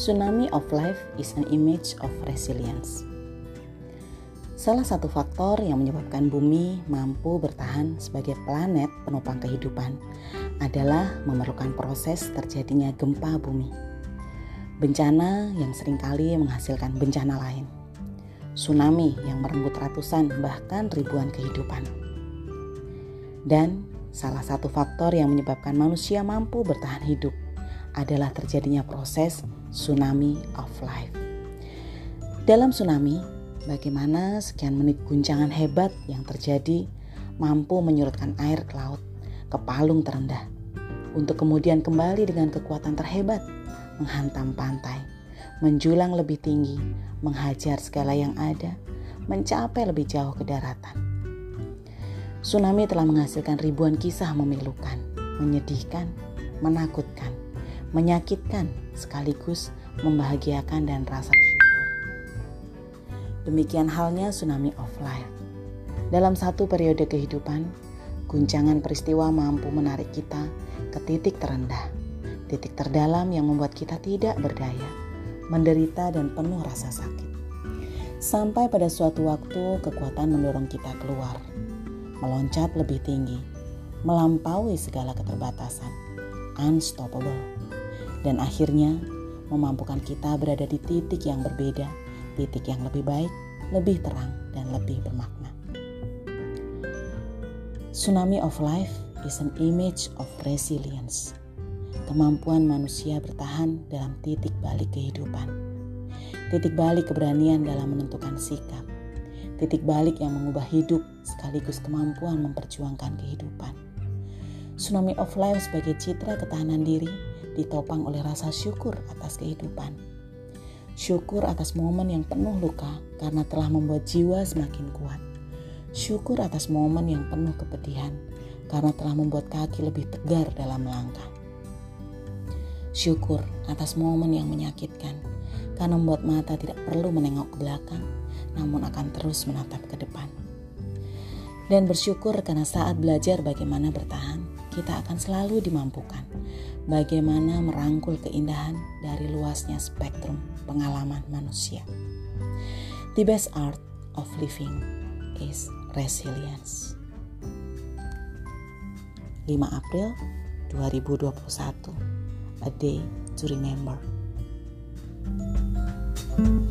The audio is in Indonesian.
Tsunami of life is an image of resilience. Salah satu faktor yang menyebabkan bumi mampu bertahan sebagai planet penopang kehidupan adalah memerlukan proses terjadinya gempa bumi. Bencana yang sering kali menghasilkan bencana lain. Tsunami yang merenggut ratusan bahkan ribuan kehidupan. Dan salah satu faktor yang menyebabkan manusia mampu bertahan hidup adalah terjadinya proses tsunami of life. Dalam tsunami, bagaimana sekian menit guncangan hebat yang terjadi mampu menyurutkan air ke laut, ke palung terendah, untuk kemudian kembali dengan kekuatan terhebat, menghantam pantai, menjulang lebih tinggi, menghajar segala yang ada, mencapai lebih jauh ke daratan. Tsunami telah menghasilkan ribuan kisah memilukan, menyedihkan, menakutkan, menyakitkan sekaligus membahagiakan dan rasa syukur. Demikian halnya tsunami of life. Dalam satu periode kehidupan, guncangan peristiwa mampu menarik kita ke titik terendah, titik terdalam yang membuat kita tidak berdaya, menderita dan penuh rasa sakit. Sampai pada suatu waktu kekuatan mendorong kita keluar, meloncat lebih tinggi, melampaui segala keterbatasan, unstoppable dan akhirnya memampukan kita berada di titik yang berbeda, titik yang lebih baik, lebih terang, dan lebih bermakna. Tsunami of life is an image of resilience. Kemampuan manusia bertahan dalam titik balik kehidupan. Titik balik keberanian dalam menentukan sikap. Titik balik yang mengubah hidup sekaligus kemampuan memperjuangkan kehidupan. Tsunami of life sebagai citra ketahanan diri ditopang oleh rasa syukur atas kehidupan. Syukur atas momen yang penuh luka karena telah membuat jiwa semakin kuat. Syukur atas momen yang penuh kepedihan karena telah membuat kaki lebih tegar dalam melangkah. Syukur atas momen yang menyakitkan karena membuat mata tidak perlu menengok ke belakang, namun akan terus menatap ke depan. Dan bersyukur karena saat belajar bagaimana bertahan, kita akan selalu dimampukan bagaimana merangkul keindahan dari luasnya spektrum pengalaman manusia. The best art of living is resilience. 5 April 2021 A day to remember. thank you